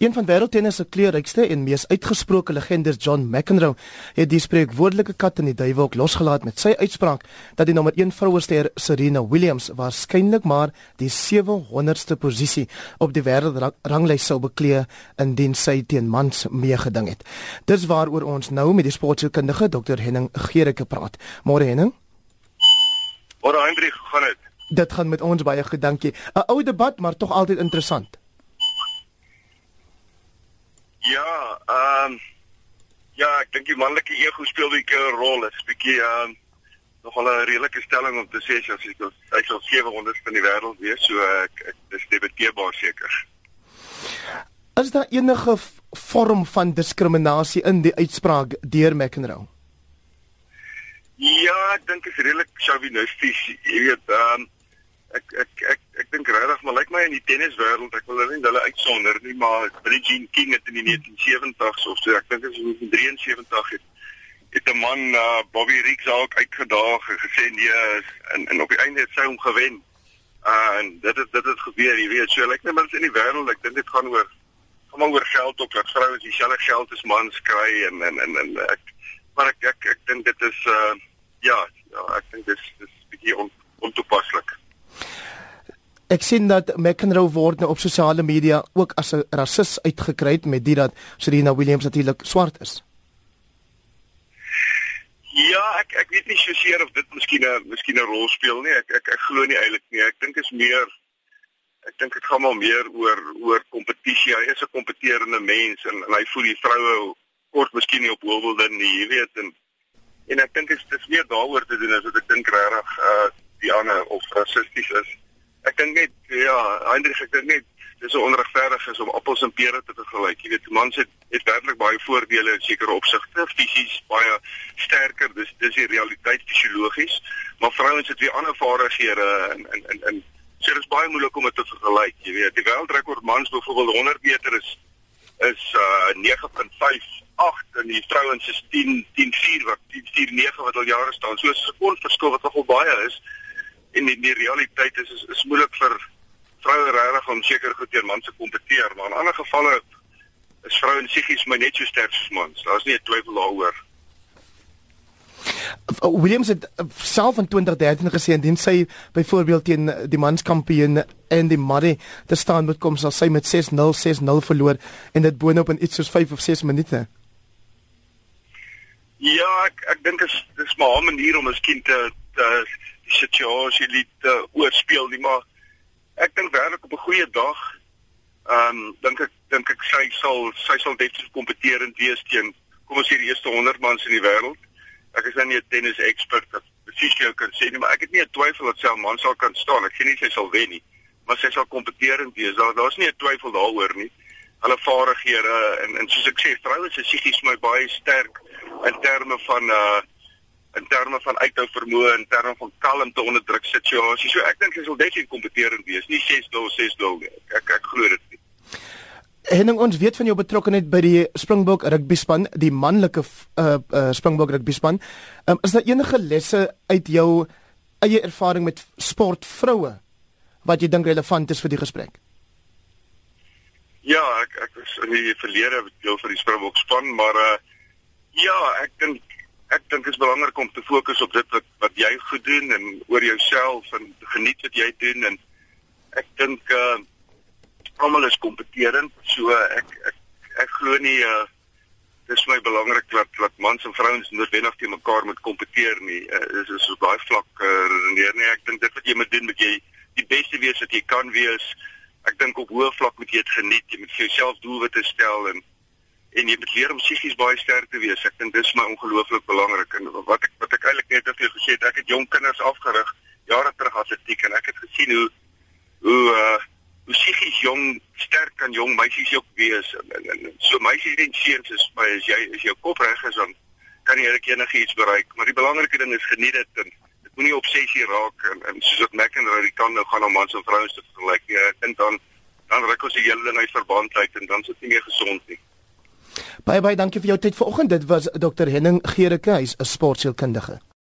Een van wêreldtennis se kleurrykste en mees uitgesproke legendes, John McEnroe, het die spreekwoordelike kat in die duiwelhok losgelaat met sy uitspraak dat die nommer 1 vrouester Serena Williams waarskynlik maar die 700ste posisie op die wêreldranglys sou beklee indien sy teen mans meegeding het. Dis waaroor ons nou met die sportkundige Dr Henning Gericke praat. Môre Henning. Môre Hendrik, gaan dit? Dit gaan met ons baie goed, dankie. 'n Ou debat, maar tog altyd interessant. Ja, ehm um, ja, ek dink die manlike ego speel 'n keer 'n rol. Dit is bietjie ehm um, nogal 'n redelike stelling om te sê as jy hy sal 700 in die wêreld wees, so ek, ek dis debatteerbaar seker. Is daar enige vorm van diskriminasie in die uitspraak deur McEnroe? Ja, ek dink dit is redelik chauvinisties. Jy weet, ehm um, ek ek ek regtig maar lyk my in die tenniswêreld ek wil nie hulle uitsonder nie maar Billie Jean King het in die 1970s of so ek dink dit was in 73 het het 'n man uh, Bobby Riggs ook uitgedaag en gesê nee en en op die einde het sy hom gewen. Uh, en dit het dit het gebeur jy weet so lyk net maar in die wêreld ek dink dit gaan oor maar oor geld ook dat vroue dieselfde geld as mans kry en en en, en ek maar ek ek, ek dink dit is uh, ja ja ek dink dit is dis bietjie on, ontoepaslik Ek sien dat McEnroe word nou op sosiale media ook as 'n rasis uitgekry met dit dat Serena Williams natuurlik swart is. Ja, ek ek weet nie seker of dit miskien 'n miskien 'n rol speel nie. Ek ek ek glo nie eintlik nie. Ek dink is meer ek dink dit gaan maar meer oor oor kompetisie. Hy is 'n kompeterende mens en, en hy voel die vroue kort miskien nie op hoëwilde nie, jy weet en en ek dink dit is meer daaroor te doen as wat ek dink regtig uh die ander of rassisties is Hendrik, ek dink net dis so onregverdig is om appels en pere te vergelyk. Jy weet, mans het het werklik baie voordele in sekere opsigte, fisies baie sterker, dis dis die realiteit fisiologies, maar vrouens het weer ander vaardighede en en en en so dis baie moeilik om dit te vergelyk, jy weet. Die wêreldrekord mans byvoorbeeld 100 meter is is uh 9.58 en die vrouens is 10 10.4 wat 10.49 wat al jare staan. So 'n sekondverskil wat nogal baie is en die, die realiteit is is, is moeilik vir regtig om seker goed teen mans te kompeteer, maar in ander gevalle is vroue psigies maar net so sterk as mans. Daar's nie 'n twyfel daaroor. Williams het self in 2013 gesê indien sy byvoorbeeld teen die manskampioen en die Murray te staan moet kom sal sy met 6-0 6-0 verloor en dit boonop in iets soos 5 of 6 minute. Ja, ek ek dink dit is dis maar 'n manier om miskien te, te situasie lied uh, oorspeel nie maar ek dink werklik op 'n goeie dag ehm um, dink ek dink ek sy sal sy sal definitief kompeterend wees teen kom ons sê die eerste 100 mans in die wêreld. Ek is nou nie 'n tennis expert wat presies jou kan sê nie maar ek het nie 'n twyfel dat sy 'n man sal kan staan. Ek sê nie sy sal wen nie maar sy sal kompeterend wees. Daar daar's nie 'n twyfel daaroor nie. Hulle vaardighede en en soos ek sê vroue se psigies my baie sterk in terme van uh in terme van uithou vermoë en terme van kalmte onder druk situasies. So ek dink hy sal definitief kompeterend wees, nie 6-0 6-0 nie. Ek ek glo dit nie. Henning ons weet van jou betrokkeheid by die Springbok rugby span, die manlike uh, uh Springbok rugby span. Um, is daar enige lesse uit jou eie ervaring met sport vroue wat jy dink relevant is vir die gesprek? Ja, ek ek was in die verlede deel van die Springbok span, maar uh ja, ek dink ek dink dit is belangrik om te fokus op dit wat wat jy goed doen en oor jouself en geniet wat jy doen en ek dink uh almal is kompeterend so ek ek ek glo nie uh dis my belangrik dat dat mans en vrouens noodwendig te mekaar moet kompeteer nie. Uh, dis is so baie vlak uh, redeneer. Nie ek dink dit wat jy moet doen moet jy die beste wees wat jy kan wees. Ek dink op hoë vlak moet jy dit geniet. Jy moet vir jouself doelwitte stel en en jy moet leer om psigies baie sterk te wees. Ek dink dis my ongelooflik belangrik en wat ek wat ek eintlik net het gesê ek het jong kinders afgerig jare terug atletiek en ek het gesien hoe hoe uh hoe psigies jong sterk kan jong meisies ook wees en, en, en so meisies en seuns is by as jy as jou kop reg is dan kan jy enige enigiets bereik. Maar die belangrike ding is geniet dit en dit moenie obsessie raak en, en soos wat Mac en Rory kan nou gaan om mans en vrouens te vergelyk. Ja, ek dink dan dan ruk ons die hele ding uit verband uit en dan sit nie meer gesond nie. Baie baie dankie vir jou tyd vanoggend. Dit was Dr Henning Gericke, hy's 'n sportsielkundige.